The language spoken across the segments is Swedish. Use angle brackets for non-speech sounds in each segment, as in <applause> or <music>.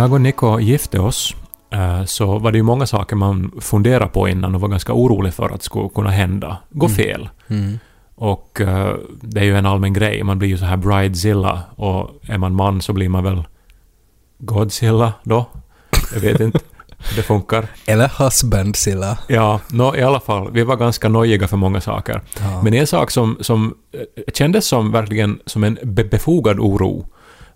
Jag och Niko gifte oss eh, så var det ju många saker man funderade på innan och var ganska orolig för att skulle kunna hända, gå fel. Mm. Och eh, det är ju en allmän grej, man blir ju så här bridezilla och är man man så blir man väl Godzilla då? Jag vet inte hur det funkar. Eller husbandsilla. Ja, nå, i alla fall, vi var ganska nojiga för många saker. Ja. Men en sak som, som eh, kändes som verkligen som en be befogad oro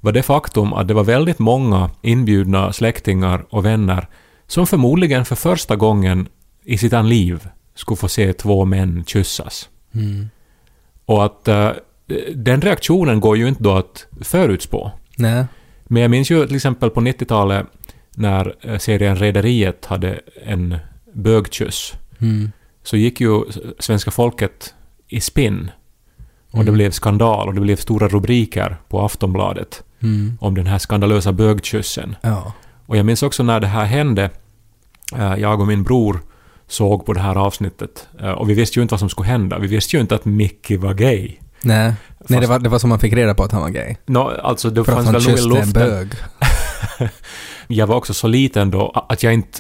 var det faktum att det var väldigt många inbjudna släktingar och vänner som förmodligen för första gången i sitt liv skulle få se två män kyssas. Mm. Och att eh, den reaktionen går ju inte då att förutspå. Nej. Men jag minns ju till exempel på 90-talet när eh, serien Rederiet hade en bögkyss Mm. så gick ju svenska folket i spinn. Och det Mm. blev skandal och det blev stora rubriker på Aftonbladet Mm. om den här skandalösa bögkyssen. Ja. Och jag minns också när det här hände, eh, jag och min bror såg på det här avsnittet eh, och vi visste ju inte vad som skulle hända. Vi visste ju inte att Mickey var gay. Nej. Nej, det Fast- var, det var som man fick reda på att han var gay. Nå, alltså det För fanns väl nog i luften. bög. <laughs> Jag var också så liten då att jag inte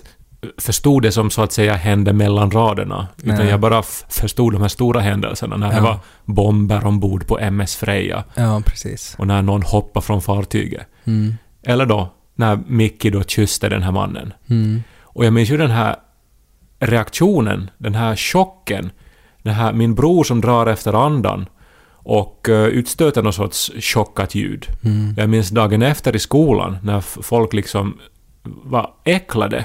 förstod det som så att säga hände mellan raderna. Utan Nej. jag bara förstod de här stora händelserna när det Ja. var bomber ombord på MS Freja Ja, precis. och när någon hoppade från fartyget. Mm. Eller då när Mickey då kysste den här mannen. Mm. Och jag minns ju den här reaktionen, den här chocken. Den här, min bror som drar efter andan och uh, utstöter någon sorts chockat ljud. Mm. Jag minns dagen efter i skolan när folk liksom var äcklade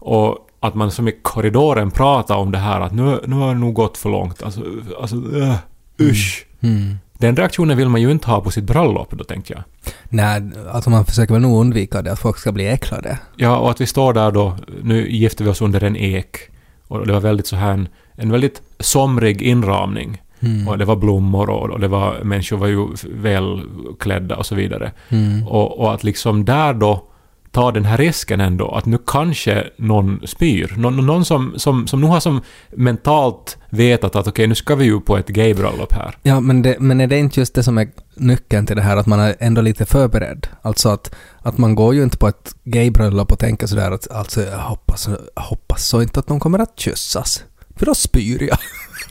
och att man som i korridoren pratade om det här att nu, nu har det nog gått för långt. Alltså, alltså uh, usch. Mm. Den reaktionen vill man ju inte ha på sitt bröllop då tänkte jag. Nej, alltså man försöker väl nog undvika det, att folk ska bli äcklade. Ja, och att vi står där då, nu gifte vi oss under en ek. Och det var väldigt så här en, en väldigt somrig inramning. Mm. Och det var blommor och, och det var, människor var ju välklädda och så vidare. Mm. Och, och att liksom där då ta den här risken ändå, att nu kanske någon spyr. Någon, någon som, som, som nu har som mentalt vetat att okej, nu ska vi ju på ett gaybröllop här. Ja, men, det, men är det inte just det som är nyckeln till det här, att man är ändå lite förberedd? Alltså att, att man går ju inte på ett gaybröllop och tänker sådär att alltså jag hoppas, jag hoppas så inte att de kommer att kyssas. För då spyr jag.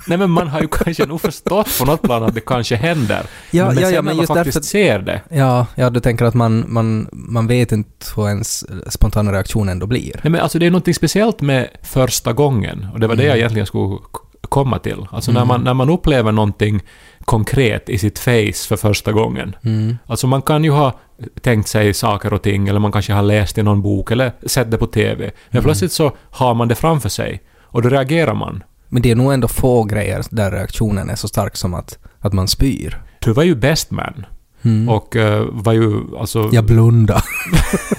Nej men man har ju kanske nog förstått på något plan att det kanske händer. Ja, men ja, sen ja, när men man just faktiskt därför- ser det. Ja, ja, du tänker att man, man, man vet inte vad ens spontana reaktion ändå blir. Nej men alltså det är något speciellt med första gången och det var det Mm. jag egentligen skulle komma till. Alltså när, Mm. man, när man upplever någonting konkret i sitt face för första gången. Mm. Alltså man kan ju ha tänkt sig saker och ting eller man kanske har läst i någon bok eller sett det på TV. Men Mm. plötsligt så har man det framför sig och då reagerar man. Men det är nog ändå få grejer där reaktionen är så stark som att, att man spyr. Du var ju best man Mm. och eh, var ju alltså... jag blundar.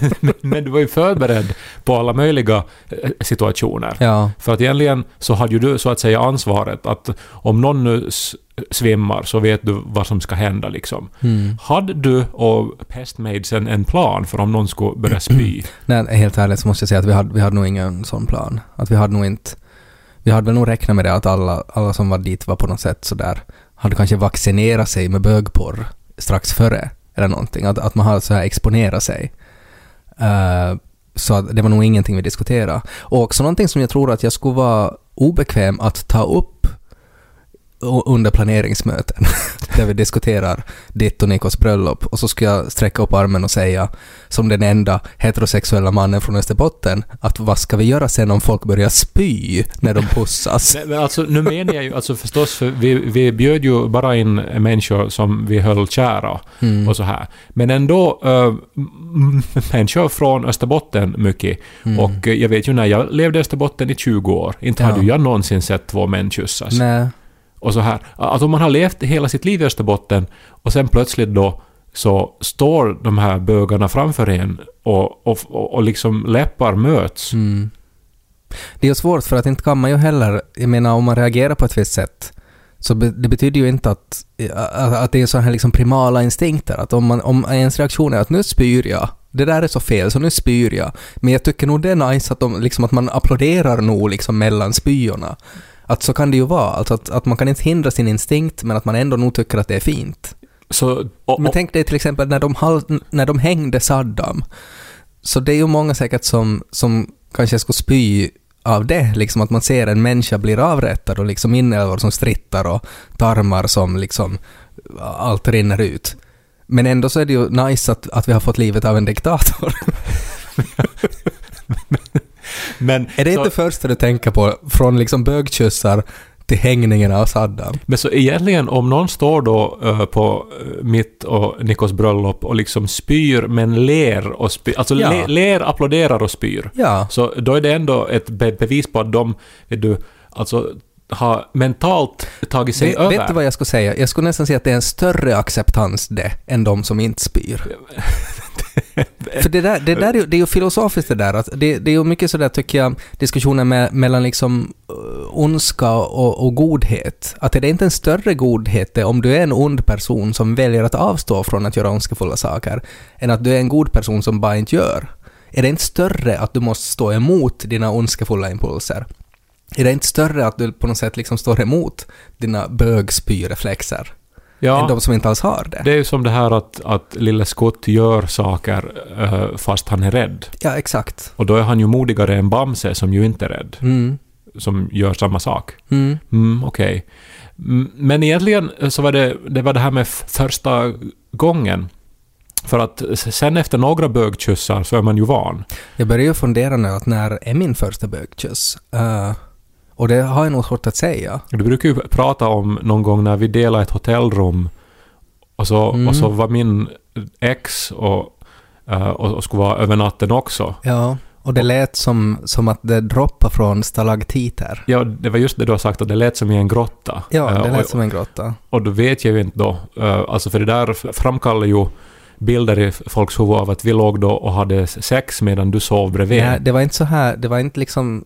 <laughs> men, men du var ju förberedd på alla möjliga eh, situationer. ja. För att egentligen så hade ju du så att säga ansvaret att om någon nu svimmar så vet du vad som ska hända liksom. Mm. Hade du och pestmaidsen en plan för om någon skulle börja spy? <clears throat> Nej, helt ärligt så måste jag säga att vi hade, vi hade nog ingen sån plan. Att vi hade nog inte... Vi hade väl nog räknat med det att alla, alla som var dit var på något sätt sådär... Hade kanske vaccinerat sig med bögporr strax före. Eller någonting. Att, att man hade så här exponerat sig. Uh, så att det var nog ingenting vi diskuterade. Och också någonting som jag tror att jag skulle vara obekväm att ta upp under planeringsmöten. <laughs> där vi diskuterar ditt och Nikos bröllop. Och så ska jag sträcka upp armen och säga, som den enda heterosexuella mannen från Österbotten, att vad ska vi göra sen om folk börjar spy när de pussas? <laughs> Nej, men alltså, nu menar jag ju alltså förstås, för vi, vi bjöd ju bara in människor som vi höll kära Mm. och så här. Men ändå äh, människor från Österbotten mycket. Mm. Och jag vet ju när jag levde i Österbotten i 20 år, inte Ja. hade jag någonsin sett två män kyssas. Nej. Och så här, att om man har levt hela sitt liv i Österbotten och sen plötsligt då så står de här bögarna framför en och, och, och, och liksom läppar möts. Mm. Det är ju svårt för att inte kan man ju heller, jag menar om man reagerar på ett visst sätt, så be, det betyder ju inte att, att, det är så här liksom primala instinkter, att om, man, om ens reaktion är att nu spyr jag, det där är så fel så nu spyr jag. Men jag tycker nog det är nice att, de, liksom, att man applåderar nog liksom mellan spyorna. Att så kan det ju vara, alltså att, att man kan inte hindra sin instinkt men att man ändå nog tycker att det är fint. Så, och, Men tänk dig till exempel när de, när de hängde Saddam. Så det är ju många säkert som, som kanske skulle spy av det, liksom att man ser en människa blir avrättad och liksom inälvor som strittar och tarmar som liksom allt rinner ut. Men ändå så är det ju nice att, att vi har fått livet av en diktator. <laughs> <laughs> men, är det så, inte första du tänker på från liksom bögkyssar till hängningen av Saddam? Men så egentligen om någon står då uh, på uh, mitt och Nikos bröllop och liksom spyr men ler och spyr, alltså Ja. le, ler, applåderar och spyr. Ja. Så då är det ändå ett be bevis på att de, du, alltså har mentalt tagit sig Vet, över. vet du vad jag skulle säga? Jag skulle nästan säga att det är en större acceptans det än de som inte spyr. <laughs> För det där, det där är, ju, det är ju filosofiskt det där. Att det, det är ju mycket sådär tycker jag, diskussioner med, mellan liksom eh, ondska och, och godhet. Att är det inte en större godhet om du är en ond person som väljer att avstå från att göra ondskefulla saker, än att du är en god person som bara inte gör? Är det inte större att du måste stå emot dina ondskefulla impulser? Är det inte större att du på något sätt liksom står emot dina bögspyreflexer än ja, de som inte alls har det? det är ju som det här att, att lille Scott gör saker eh, fast han är rädd. Ja, exakt. Och då är han ju modigare än Bamse som ju inte är rädd. Mm. Som gör samma sak. Mm. Mm, okej. Mm, Men egentligen så var det, det var det här med första gången. För att sen efter några bögkyssar så är man ju van. Jag börjar ju fundera nu att när är min första bögkyss? Uh, och det har jag nog svårt att säga. Du brukar ju prata om någon gång när vi delade ett hotellrum och så, Mm. och så var min ex och, eh, och, och skulle vara över natten också. Ja, och det lät som, som att det droppade från stalaktiter. Ja, det var just det du har sagt att det lät som i en grotta. Ja, Eh, det lät och, som en grotta. och då vet jag ju inte då, eh, alltså för det där framkallar ju bilder i folks huvud av att vi låg då och hade sex medan du sov bredvid. Nej, det var inte så här, det var inte liksom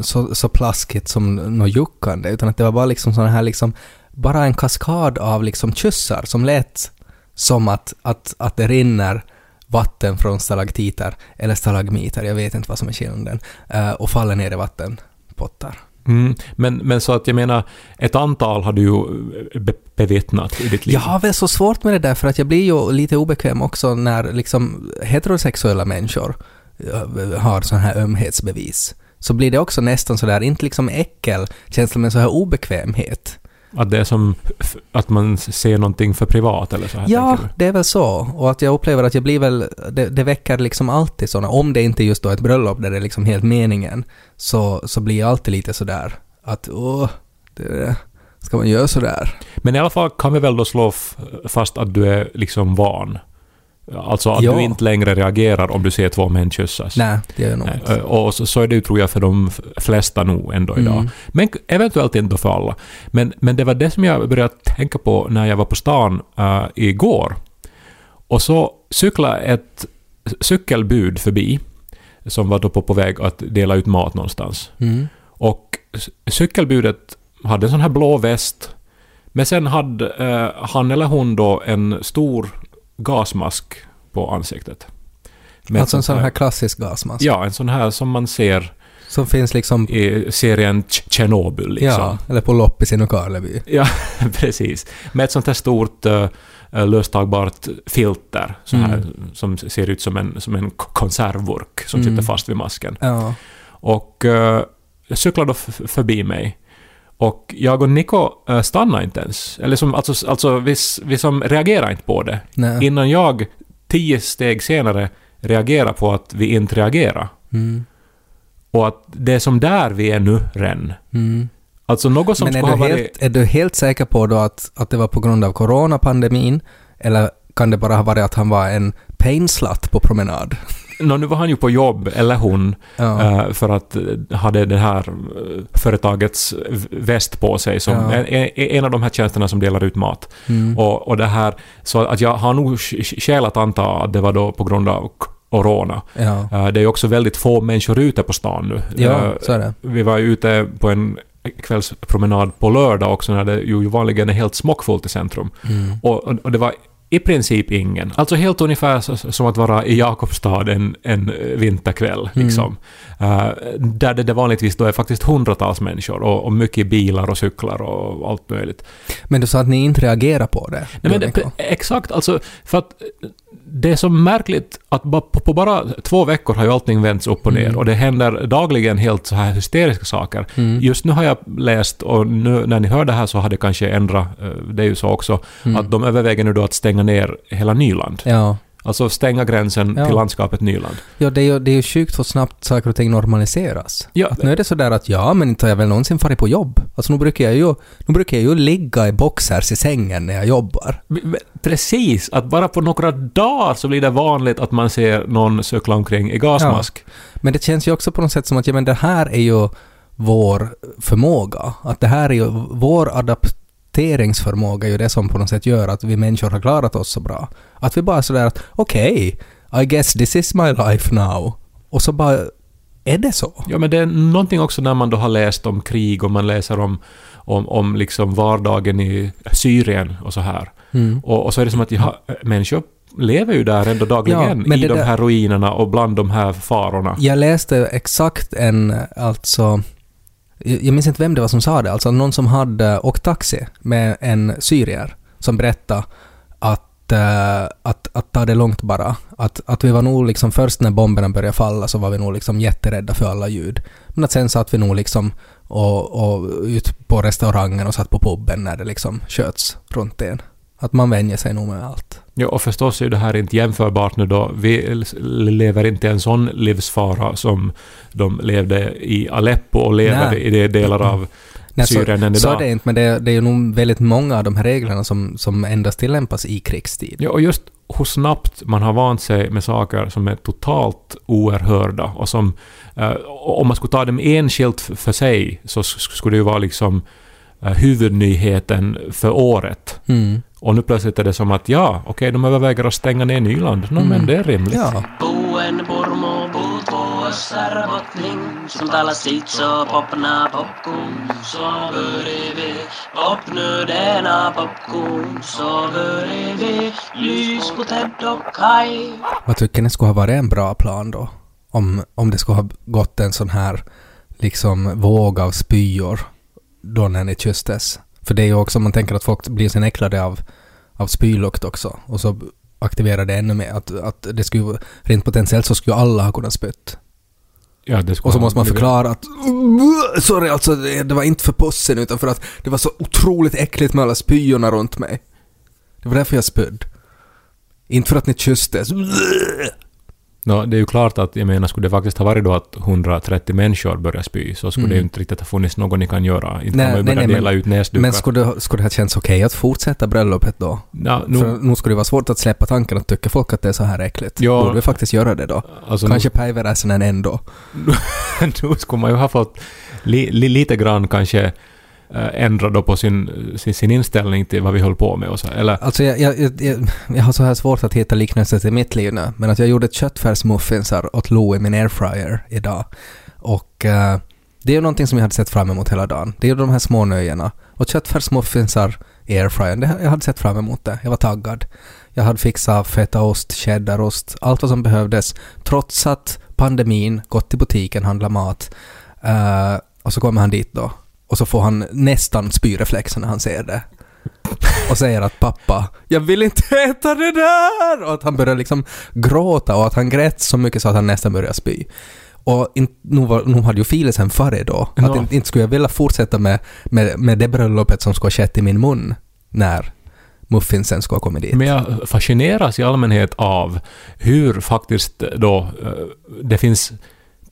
så, så plaskigt som något juckande, utan att det var bara liksom sån här liksom, bara en kaskad av liksom kyssar som lät som att, att, att det rinner vatten från stalaktiter, eller stalagmiter, jag vet inte vad som är skillnaden, eh, och faller ner i vattenpottar. Mm, men, men så att jag menar, ett antal har du ju be, bevittnat i ditt liv. Jag har väl så svårt med det där för att jag blir ju lite obekväm också när liksom heterosexuella människor eh, har sån här ömhetsbevis. Så blir det också nästan sådär, inte liksom äckelkänsla men så här obekvämhet. Att det är som att man ser någonting för privat eller så här. Ja, det är väl så. Och att jag upplever att jag blir väl, det, det väcker liksom alltid såna, om det inte är just då ett bröllop där det är liksom helt meningen, så, så blir jag alltid lite sådär att åh, det, ska man göra sådär? Men i alla fall kan vi väl då slå fast att du är liksom van. Alltså att Ja. du inte längre reagerar om du ser två män kyssas. Nej, det gör jag nog inte. Och så, så är det ju tror jag för de flesta nog ändå idag. Mm. Men eventuellt inte för alla. Men, men det var det som jag började tänka på när jag var på stan uh, igår. Och så cyklade ett cykelbud förbi som var då på, på väg att dela ut mat någonstans. Mm. Och cykelbudet hade en sån här blå väst. Men sen hade eh, han eller hon då en stor gasmask på ansiktet. Med Alltså en sån sånt här klassisk gasmask. Ja, en sån här som man ser Som finns liksom, i serien Tjernobyl liksom. ja, eller på loppis i Nykarleby. Ja, <laughs> precis. Med ett sånt här stort uh, löstagbart filter så här, Mm. som ser ut som en, som en konservburk som Mm. sitter fast vid masken. Ja. Och uh, cyklade då förbi mig. Och jag och Niko uh, stannade inte ens. Eller som, alltså, alltså vi, vi som reagerade inte på det. Nej. Innan jag tio steg senare reagerar på att vi inte reagerar. Mm. Och att det är som där vi är nu, Ren. Mm. Alltså något som Men är du, varit... helt, är du helt säker på då att, att det var på grund av coronapandemin? Eller kan det bara ha varit att han var en painslut på promenad? Nå, nu var han ju på jobb, eller hon, Ja. eh, för att eh, hade det här eh, företagets väst på sig, som Ja. en, en- av de här tjänsterna som delar ut mat. Mm. Och, och det här, så att jag har nog sk- sk- skäl att anta att det var då på grund av corona. Ja, Det är också väldigt få människor ute på stan nu. ja så är det. Vi var ute på en kvällspromenad på lördag också när det ju vanligen är helt smockfullt i centrum. Mm. Och, och det var i princip ingen. Alltså helt ungefär som att vara i Jakobstad en, en vinterkväll. Mm. Liksom. Eh, där det, det vanligtvis då är faktiskt hundratals människor och, och mycket bilar och cyklar och allt möjligt. Men du sa att ni inte reagerar på det. Nej, det, exakt, alltså för att det är så märkligt att på bara två veckor har ju allting vänts upp och ner Mm. och det händer dagligen helt så här hysteriska saker. Mm. Just nu har jag läst, och nu när ni hör det här så har det kanske ändrat, eh, det är ju så också, Mm. att de överväger nu då att stänga ner hela Nyland. Ja. Alltså stänga gränsen Ja. till landskapet Nyland. Ja, det är ju, det är ju sjukt hur snabbt saker och ting normaliseras. Ja, Att nu är det sådär att ja, men inte har jag väl någonsin farit på jobb. Alltså nu brukar jag ju, nu brukar jag ju ligga i boxers i sängen när jag jobbar. Precis, att bara på några dagar så blir det vanligt att man ser någon cykla omkring i gasmask. Men det känns ju också på något sätt som att ja, men det här är ju vår förmåga. Att det här är ju vår adapteringsförmåga är ju det som på något sätt gör att vi människor har klarat oss så bra. Att vi bara sådär att okej, I guess this is my life now. Och så bara är det så. Ja, men det är någonting också när man då har läst om krig och man läser om, om, om liksom vardagen i Syrien och så här. Mm. Och, och så är det som att ja, människor lever ju där ändå dagligen Ja, i de där- här ruinerna och bland de här farorna. Jag läste exakt en, alltså, jag minns inte vem det var som sa det, alltså någon som hade åkt taxi med en syrier som berättade att, eh, att, att ta det långt bara. Att, att vi var nog liksom först när bomberna började falla så var vi nog liksom jätterädda för alla ljud. Men att sen satt vi nog liksom och, och ut på restaurangen och satt på puben när det liksom sköts runt en. Att man vänjer sig nog med allt. Ja, och förstås är det här inte jämförbart nu då. Vi lever inte i en sån livsfara som de levde i Aleppo och lever Nej. i de delar av Nej, så, Syrien än så är idag. det inte, men det, är- det är ju nog väldigt många av de här reglerna som, som endast tillämpas i krigstid. Ja, och just hur snabbt man har vant sig med saker som är totalt oerhörda och som... Eh, om man skulle ta dem enskilt för sig så skulle det ju vara liksom eh, huvudnyheten för året. Mm. Och nu plötsligt är det som att ja, okej, de överväger att stänga ner Nyland. No, Mm. men det är rimligt. Ja. Vad tycker ni skulle ha varit en bra plan då? Om, om det skulle ha gått en sån här liksom våg av spyor då när ni kysstes. För det är ju också, man tänker att folk blir sen äcklade av, av spylukt också. Och så aktiverar det ännu mer. Att, att det skulle, rent potentiellt så skulle alla ha kunnat spytt. Ja, Och så måste man förklara att sorry alltså det, var inte för pussen utan för att det var så otroligt äckligt med alla spyorna runt mig. Det var därför jag spydde. Inte för att ni kysstes. Nå, det är ju klart att, jag menar, skulle det faktiskt ha varit då att 130 människor börjar spy, så skulle Mm. det ju inte riktigt ha funnits något ni kan göra. Inte Nej, kan man ju nej, börja nej, dela men- ut näsdukar. Men skulle skulle det ha känts okej att fortsätta bröllopet då? Ja, nu, För nu skulle det vara svårt att släppa tanken att tycker folk att det är så här äckligt. Ja. Borde vi faktiskt göra det då? alltså, Kanske päiväräsenen ändå. <laughs> nu, skulle man ju ha fått li, li, lite grann kanske Eh, ändra då på sin, sin, sin inställning till vad vi höll på med och så. Eller, Alltså jag, jag, jag, jag, har så här svårt att hitta liknelser till mitt liv nu. Men att jag gjorde köttfärsmuffinsar åt Lou i min airfryer idag. Och eh, det är ju någonting som jag hade sett fram emot hela dagen. Det är ju de här små nöjena. Och köttfärsmuffinsar i airfryern, det, jag hade sett fram emot det. Jag var taggad. Jag hade fixat fetaost, cheddarost, allt vad som behövdes. Trots att pandemin, gått till butiken, handlat mat. Eh, och så kommer han dit då. Och så får han nästan spyreflexer när han ser det. Och säger att pappa, jag vill inte äta det där! Och att han börjar liksom gråta och att han grät så mycket så att han nästan börjar spy. Och in, var, nu hade ju filisen farit då. Att Ja. inte, inte skulle jag vilja fortsätta med, med, med det bröllopet som skulle ha skett i min mun när muffinsen skulle ha kommit dit. men jag fascineras i allmänhet av hur faktiskt då eh, det finns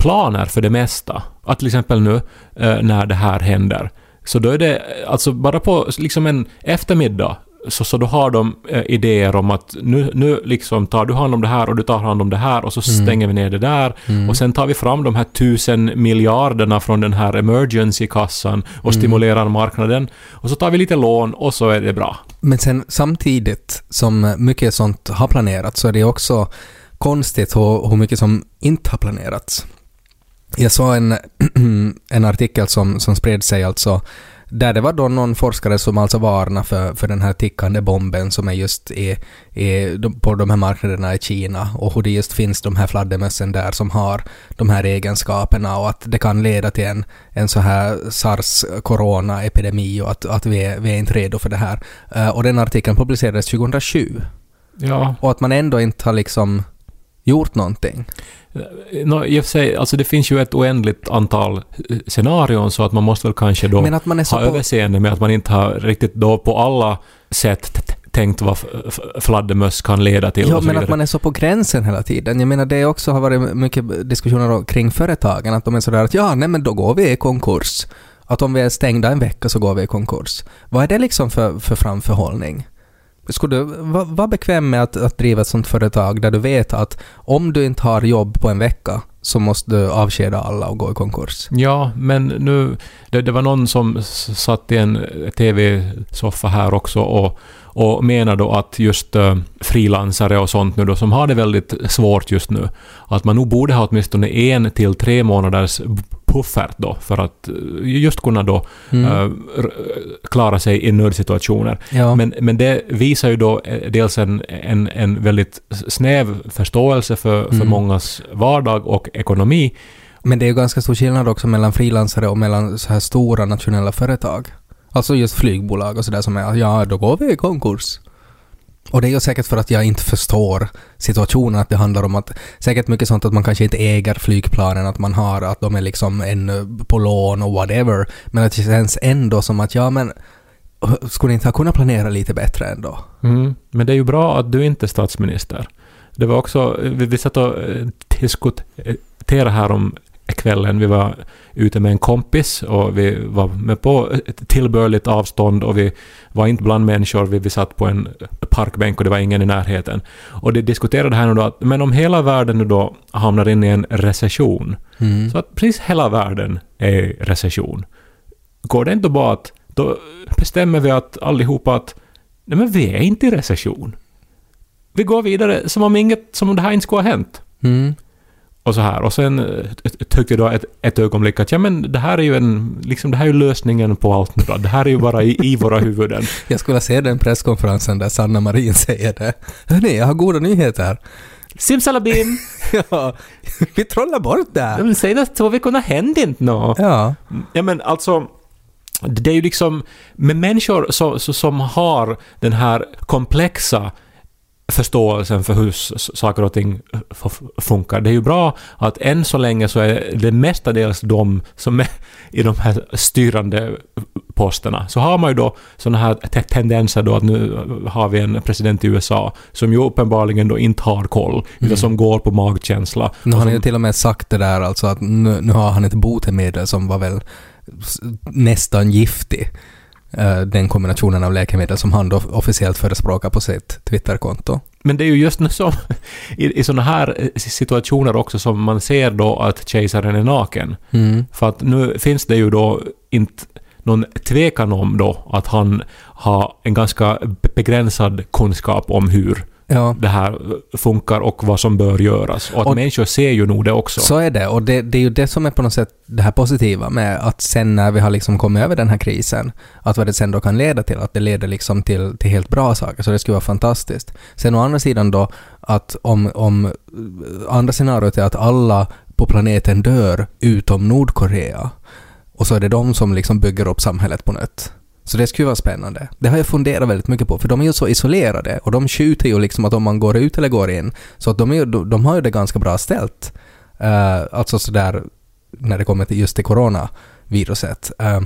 planer för det mesta. Att till exempel nu eh, när det här händer, så då är det alltså bara på liksom en eftermiddag så, så då har de eh, idéer om att nu, nu liksom tar du hand om det här och du tar hand om det här och så stänger vi ner det där och sen tar vi fram de här tusen miljarderna från den här emergency-kassan och stimulerar marknaden och så tar vi lite lån och så är det bra. Men sen samtidigt som mycket sånt har planerats så är det också konstigt hur, hur mycket som inte har planerats. Jag såg en, <clears throat> en artikel som, som spred sig alltså där det var då någon forskare som alltså varnade för, för den här tickande bomben som är just i, i, på de här marknaderna i Kina och hur det just finns de här fladdermössen där som har de här egenskaperna och att det kan leda till en, en så här sars-corona-epidemi och att, att vi, är, vi är inte redo för det här. Eh, och den artikeln publicerades 2007 Ja, och att man ändå inte har liksom gjort någonting. no, i och för sig, alltså det finns ju ett oändligt antal eh, scenarion så att man måste väl kanske då ha överseende med att man inte har riktigt då på alla sätt tänkt vad fladdermöss kan leda till Ja, men att man är så på gränsen hela tiden. Jag menar, det också har varit mycket diskussioner kring företagen, att de är sådär att ja, nej men då går vi i konkurs. Att om vi är stängda en vecka så går vi i konkurs. Vad är det liksom för, för framförhållning? Skulle du vara var bekväm med att, att driva ett sånt företag där du vet att om du inte har jobb på en vecka så måste du avskeda alla och gå i konkurs? Ja, men nu... Det, det var någon som satt i en TV-soffa här också och, och menar då att just uh, frilansare och sånt nu då som har det väldigt svårt just nu, att man nog borde ha åtminstone en till tre månaders puffert då för att eh, just kunna då Mm. r- klara sig i nödsituationer. Ja. Men, men det visar ju då dels en, en, en väldigt snäv förståelse för, för Mm. mångas vardag och ekonomi. Men det är ju ganska stor skillnad också mellan frilansare och mellan så här stora nationella företag. Alltså just flygbolag och sådär som är ja, då går vi i konkurs. Och det är ju säkert för att jag inte förstår situationen, att det handlar om att säkert mycket sånt att man kanske inte äger flygplanen, att man har, att de är liksom ännu eh, på lån och whatever. Men att det känns ändå som att ja men skulle ni inte ha kunnat planera lite bättre ändå? Mm. Men det är ju bra att du inte är statsminister. Det var också, eh, vi, vi satt och eh, diskuterade här om kvällen. Vi var ute med en kompis och vi var med på ett tillbörligt avstånd och vi var inte bland människor. Vi, vi satt på en parkbänk och det var ingen i närheten. Och de diskuterade här nu då att men om hela världen nu då hamnar in i en recession, Mm. så att precis hela världen är i recession, går det inte bara att då bestämmer vi att allihopa att nej men vi är inte i recession. Vi går vidare som om inget, som om det här inte skulle ha hänt. Mm. Och så här. Och sen eh, tyckte jag då ett, ett ögonblick att ja men det här är ju en, liksom det här är ju lösningen på allt nu då. Det här är ju bara i, i våra huvuden. <laughs> Jag skulle se den presskonferensen där Sanna Marin säger det. Hörni, jag har goda nyheter. Simsalabim! <laughs> Ja, vi trollar bort det. De säger att två veckorna hände inte nå. Ja. Ja men alltså, det är ju liksom med människor så, som har den här komplexa förståelsen för hur saker och ting funkar. Det är ju bra att än så länge så är det mestadels de som är i de här styrande posterna. Så har man ju då sådana här te- tendenser då att nu har vi en president i USA som ju uppenbarligen då inte har koll, utan som går på magkänsla. Nu har han ju till och med sagt det där alltså att nu, nu har han ett botemedel som var väl nästan giftig. Eh, Den kombinationen av läkemedel som han då officiellt förespråkar på sitt Twitterkonto. Men det är ju just nu som <laughs> i, i sådana här eh, situationer också som man ser då att kejsaren är naken. Mm. För att nu finns det ju då inte någon tvekan om då att han har en ganska begränsad kunskap om hur Ja, det här funkar och vad som bör göras. Och att Och- människor ser ju nog det också. så är det. Och det, det är ju det som är på något sätt det här positiva med att sen när vi har liksom kommit över den här krisen, att vad det sen då kan leda till, att det leder liksom till, till helt bra saker. Så det skulle vara fantastiskt. Sen å andra sidan då, att om, om andra scenariot är att alla på planeten dör utom Nordkorea, och så är det de som liksom bygger upp samhället på nytt. Så det skulle vara spännande. Det har jag funderat väldigt mycket på, för de är ju så isolerade och de skjuter ju liksom att om man går ut eller går in, så att de, är de, de har ju det ganska bra ställt. Uh, alltså sådär när det kommer till just till coronaviruset. Uh,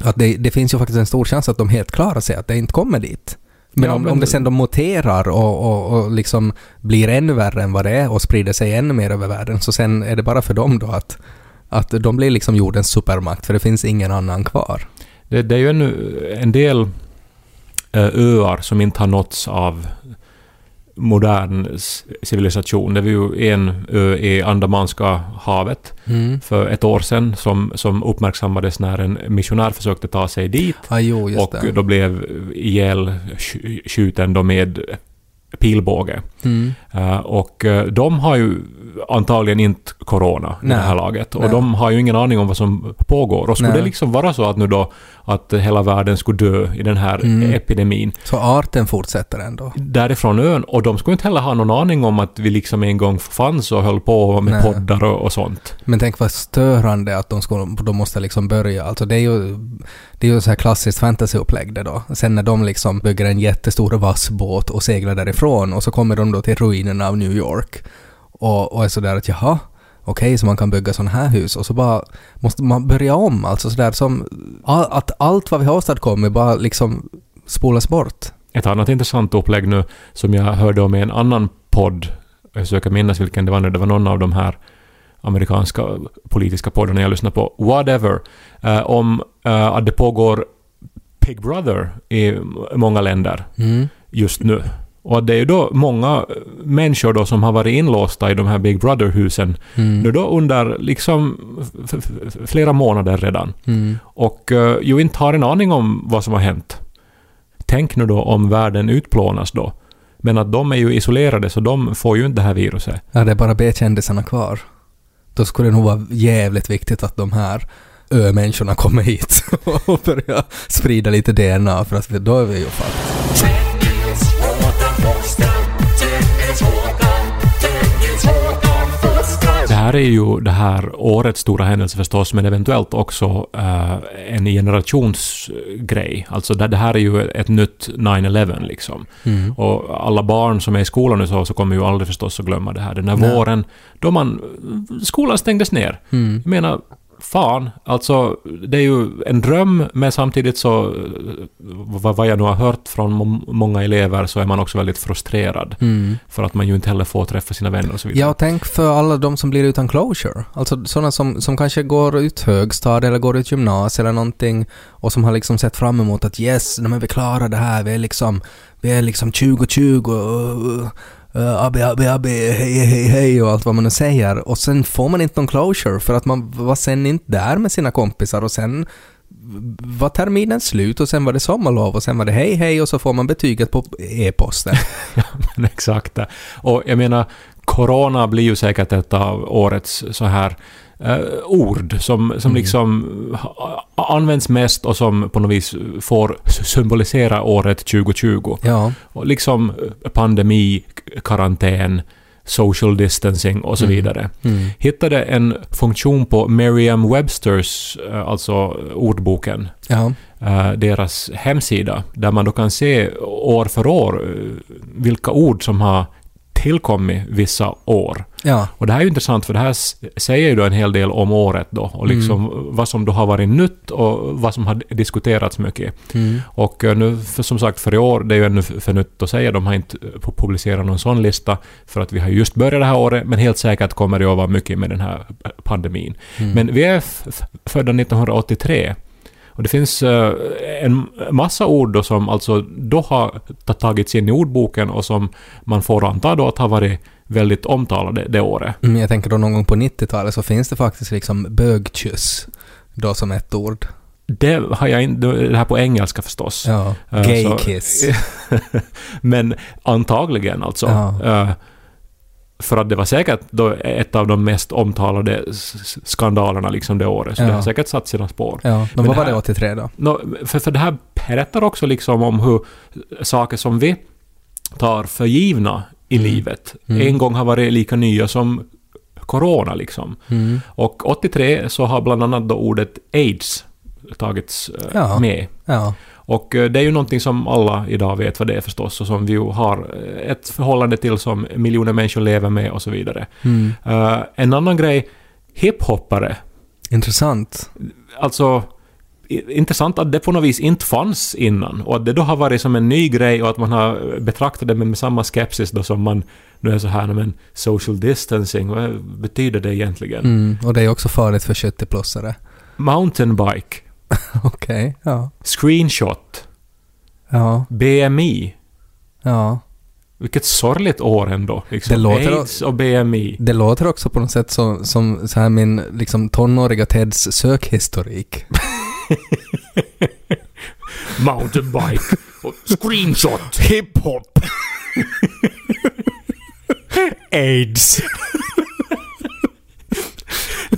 att det, det finns ju faktiskt en stor chans att de helt klarar sig, att det inte kommer dit. Men, Ja, om, men- om det sen de muterar och, och, och liksom blir ännu värre än vad det är och sprider sig ännu mer över världen, så sen är det bara för dem då att, att de blir liksom jordens supermakt, för det finns ingen annan kvar. Det, det är ju ännu en del eh, öar som inte har nåtts av modern civilisation. Det var ju en ö i Andamanska havet Mm. för ett år sedan som, som uppmärksammades när en missionär försökte ta sig dit Ah, jo, och det. då blev ihjälskjuten då med pilbåge. Mm. Eh, och eh, de har ju antagligen inte corona i det här laget. Och Nej. de har ju ingen aning om vad som pågår. Och skulle Nej. det liksom vara så att nu då att hela världen skulle dö i den här Mm. epidemin Så arten fortsätter ändå. därifrån ön och de skulle inte heller ha någon aning om att vi liksom en gång fanns och höll på med Nej. poddar och, och sånt. Men tänk vad störande att de, skulle, de måste liksom börja. Alltså det är ju, det är ju så här klassiskt fantasyupplägg det då. Sen när de liksom bygger en jättestor vass båt och seglar därifrån och så kommer de då till ruinerna av New York och, och är sådär att jaha, okej så man kan bygga sådana här hus och så bara måste man börja om alltså sådär som att allt vad vi har åstadkommit bara liksom spolas bort. Ett annat intressant upplägg nu som jag hörde om i en annan podd, jag försöker minnas vilken det var nu, det var någon av de här amerikanska politiska poddarna jag lyssnade på, whatever, eh, om eh, att det pågår Big Brother i många länder Mm. just nu. Och det är ju då många människor då som har varit inlåsta i de här Big Brother-husen Mm. nu då under liksom flera månader redan Mm. och uh, ju inte har en aning om vad som har hänt. Tänk nu då om världen utplånas då. Men att de är ju isolerade så de får ju inte det här viruset. Ja, det är bara B-kändisarna kvar. Då skulle det nog vara jävligt viktigt att de här ö-människorna kommer hit <laughs> och börjar sprida lite DNA för att då är vi ju fucked. Det här är ju det här årets stora händelse förstås, men eventuellt också eh, en generationsgrej. Alltså det, det här är ju ett nytt 9-11 liksom. Mm. Och alla barn som är i skolan nu så, så kommer ju aldrig förstås att glömma det här. Den här Nej. våren då man... Skolan stängdes ner. Mm. Jag menar, fan, alltså det är ju en dröm men samtidigt så, eh, vad, jag nu har hört från må- många elever så är man också väldigt frustrerad. Mm. För att man ju inte heller får träffa sina vänner och så vidare. Ja, och tänk för alla de som blir utan closure. Alltså sådana som, som kanske går ut högstad eller går ut gymnasiet eller någonting och som har liksom sett fram emot att yes, är vi klara det här, vi är liksom, vi är liksom 2020 uh, uh, abbe, abbe, abbe, hej, hej, hej och allt vad man nu säger. Och sen får man inte någon closure för att man var sen inte där med sina kompisar och sen var terminen slut och sen var det sommarlov och sen var det hej hej och så får man betyget på e-posten. <laughs> Men Exakt. det. Och jag menar, corona blir ju säkert ett av årets så här eh, ord som, som Mm. liksom ha- används mest och som på något vis får symbolisera året 2020. Ja. Och liksom eh, pandemi, karantän, social distancing och så Mm. vidare. Mm. Hittade en funktion på Merriam-Websters, eh, alltså ordboken, Ja. eh, deras hemsida, där man då kan se år för år eh, vilka ord som har tillkommit vissa år. Ja. Och det här är ju intressant för det här säger ju då en hel del om året då och liksom vad som då har varit nytt och vad som har diskuterats mycket. Mm. Och eh, nu, för, som sagt, för i år, det är ju ännu för nytt att säga, de har inte eh, pu- publicerat någon sån lista för att vi har just börjat det här året, men helt säkert kommer det att vara mycket med den här eh, pandemin. Mm. Men vi är födda 1983 och det finns eh, en massa ord då som alltså då har ta- tagits in i ordboken och som man får anta då att har varit väldigt omtalade det året. Mm, jag tänker då någon gång på 90-talet så finns det faktiskt liksom bögkyss då som ett ord. Det har jag inte, det här på engelska förstås. Ja. Eh, Gay så- kiss. <laughs> Men antagligen alltså. Ja. För att det var säkert då ett av de mest omtalade skandalerna liksom det året. Så Ja. det har säkert satt sina spår. Ja, men Men vad var det här- 83 då? Nå, för, för det här berättar också liksom om hur saker som vi tar för givna i Mm. livet Mm. en gång har varit lika nya som corona liksom. Mm. Och 83 så har bland annat då ordet AIDS tagits eh, Ja. med. Ja. Och eh, det är ju någonting som alla idag vet vad det är förstås och som vi ju har eh, ett förhållande till som miljoner människor lever med och så vidare. Mm. Eh, en annan grej, hiphoppare. Intressant. Alltså, intressant att det på något vis inte fanns innan och att det då har varit som en ny grej och att man har betraktat det med, med samma skepsis då som man nu är så här, men social distancing, vad betyder det egentligen? Mm. Och det är också farligt för 70-plussare. Mountainbike, <laughs> Okej, ja. screenshot, Ja, BMI. ja. Vilket sorgligt år ändå. Liksom. Det låter- AIDS och BMI. Det låter också på något sätt som, som så här min liksom tonåriga Teds sökhistorik. <laughs> Mountainbike och screenshot. <laughs> Hiphop! AIDS.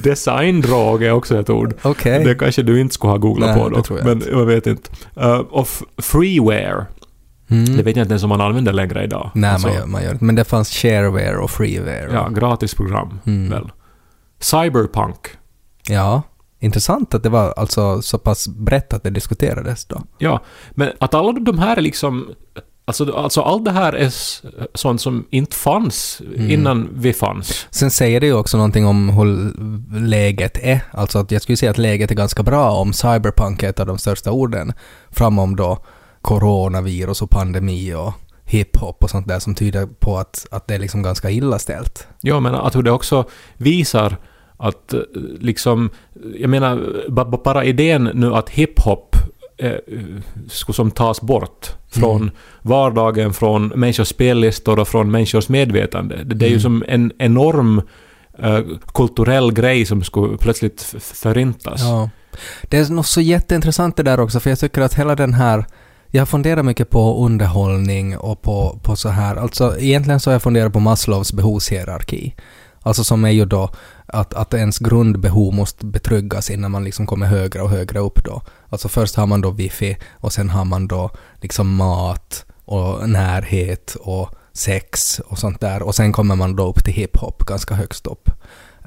Designdrog är också ett ord. Okej. Det kanske du inte skulle ha googlat Nej, på då. jag men jag vet inte. Uh, och freeware. Mm. Det vet jag inte ens om man använder längre idag. Nej, Alltså, man gör, man gör. Men det fanns shareware och freeware. Ja, och- gratis program Mm. väl. Cyberpunk. ja. Intressant att det var alltså så pass brett att det diskuterades då. Ja, men att alla de här är liksom... Alltså, alltså allt det här är sånt som inte fanns Mm. innan vi fanns. Sen säger det ju också någonting om hur läget är. Alltså att jag skulle säga att läget är ganska bra om cyberpunk är ett av de största orden. Framom då coronavirus och pandemi och hiphop och sånt där som tyder på att, att det är liksom ganska illa ställt. Ja, men att hur det också visar att eh, liksom... Jag menar, ba- ba- bara idén nu att hiphop eh, skulle som tas bort från Mm. vardagen, från människors spellistor och från människors medvetande. Det, det är ju Mm. som en enorm eh, kulturell grej som skulle plötsligt förintas. Ja. Det är nog så jätteintressant det där också, för jag tycker att hela den här... Jag har funderat mycket på underhållning och på, på så här... Alltså egentligen så har jag funderat på Maslows behovshierarki. Alltså som är ju då att, att ens grundbehov måste betryggas innan man liksom kommer högre och högre upp då. Alltså först har man då wifi och sen har man då liksom mat och närhet och sex och sånt där och sen kommer man då upp till hiphop ganska högst upp.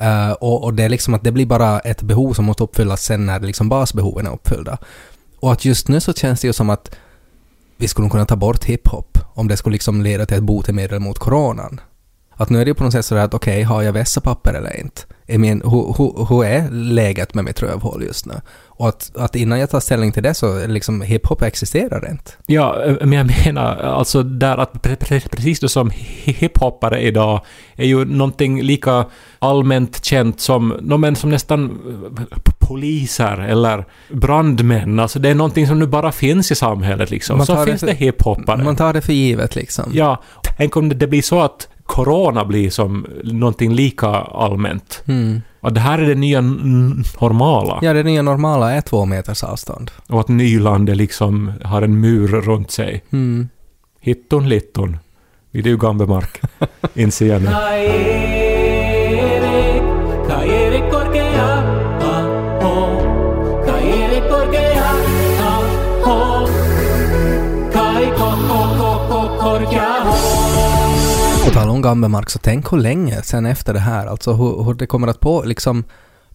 Uh, och, och det är liksom att det blir bara ett behov som måste uppfyllas sen när liksom basbehoven är uppfyllda. Och att just nu så känns det ju som att vi skulle kunna ta bort hiphop om det skulle liksom leda till ett botemedel mot coronan. Att nu är det på något sätt sådär att okej, har jag vässapapper eller inte? Är min, hur, hur, hur är läget med mitt rövhål just nu? Och att, att innan jag tar ställning till det så liksom hiphop existerar inte. Ja, men jag menar alltså där att pre- pre- precis det som hi- hiphoppare idag är ju någonting lika allmänt känt som, no, men som nästan poliser eller brandmän. Alltså det är någonting som nu bara finns i samhället liksom. Man Så det finns för- det hiphoppare. Man tar det för givet liksom. Ja, tänk om det- det blir så att corona blir som någonting lika allmänt. Mm. Och det här är det nya normala. Ja, det nya normala är två meters avstånd. Och att Nyland är liksom har en mur runt sig. Mm. Hitton litton. Vid du Gambemark. <laughs> Inser jag nu. Erik, på tal om Gambemark, så tänk hur länge sen efter det här, alltså hur, hur det kommer att på, liksom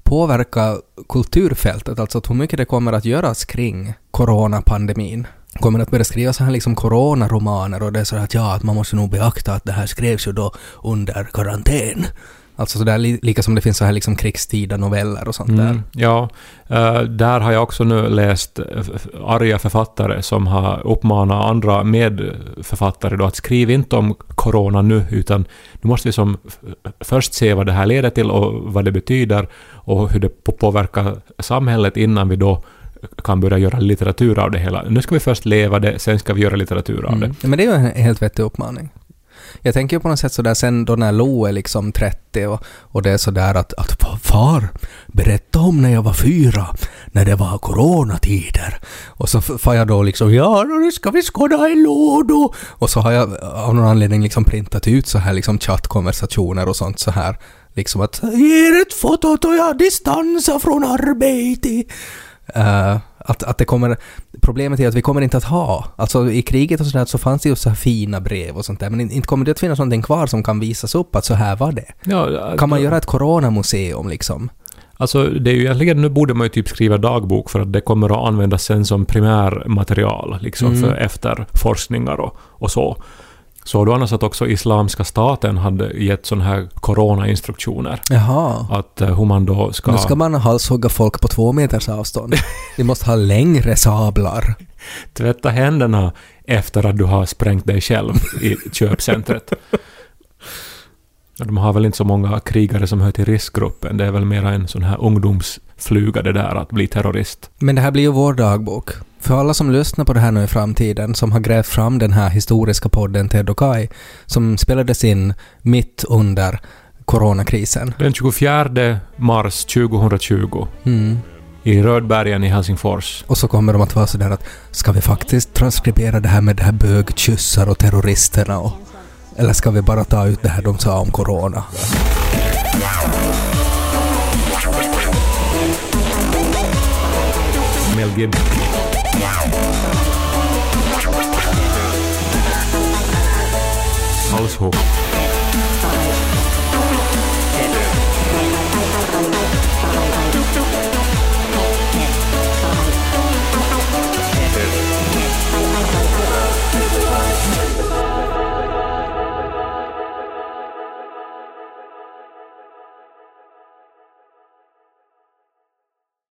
påverka kulturfältet, alltså hur mycket det kommer att göras kring coronapandemin. Kommer att börja skriva så här liksom coronaromaner och det är så här att ja, att man måste nog beakta att det här skrevs ju då under karantän. Alltså sådär li, lika som det finns så här liksom krigstida noveller och sånt där. Mm, ja, eh, där har jag också nu läst eh, arga författare som har uppmanat andra medförfattare då att skriva inte om corona nu, utan nu måste vi som först se vad det här leder till och vad det betyder och hur det på- påverkar samhället innan vi då kan börja göra litteratur av det hela. Nu ska vi först leva det, sen ska vi göra litteratur av det. Mm. Ja, men det är ju en helt vettig uppmaning. Jag tänker ju på något sätt sådär sen då när Lo är liksom 30 och, och det är sådär att, att far, berätta om när jag var fyra, när det var coronatider. Och så får jag då liksom ja, nu ska vi skåda i lådor. Och så har jag av någon anledning liksom printat ut så här liksom chattkonversationer och sånt så här. Liksom att ge ett foto då jag distansar från arbete. Uh, att, att det kommer... Problemet är att vi kommer inte att ha... Alltså i kriget och sådär så fanns det ju så här fina brev och sånt där men in- inte kommer det att finnas någonting kvar som kan visas upp att så här var det. Ja, Kan man göra ett coronamuseum liksom? Alltså det är ju egentligen, nu borde man ju typ skriva dagbok för att det kommer att användas sen som primärmaterial liksom Mm. för efterforskningar och, och så. Så du annars att också Islamiska staten hade gett sådana här coronainstruktioner. Jaha. Att eh, hur man då ska... Nu ska man halshugga folk på två meters avstånd. Vi måste ha längre sablar. <laughs> tvätta händerna efter att du har sprängt dig själv i köpcentret. De har väl inte så många krigare som hör till riskgruppen. Det är väl mera en sån här ungdomsfluga det där att bli terrorist. Men det här blir ju vår dagbok. För alla som lyssnar på det här nu i framtiden, som har grävt fram den här historiska podden Ted och Kai, som spelades in mitt under coronakrisen. Den 24 mars 2020 Mm. i Rödbergen i Helsingfors. Och så kommer de att vara sådär att ska vi faktiskt transkribera det här med det här bögkyssar och terroristerna och eller ska vi bara ta ut det här de sa om corona? Mel Gibson. 好丑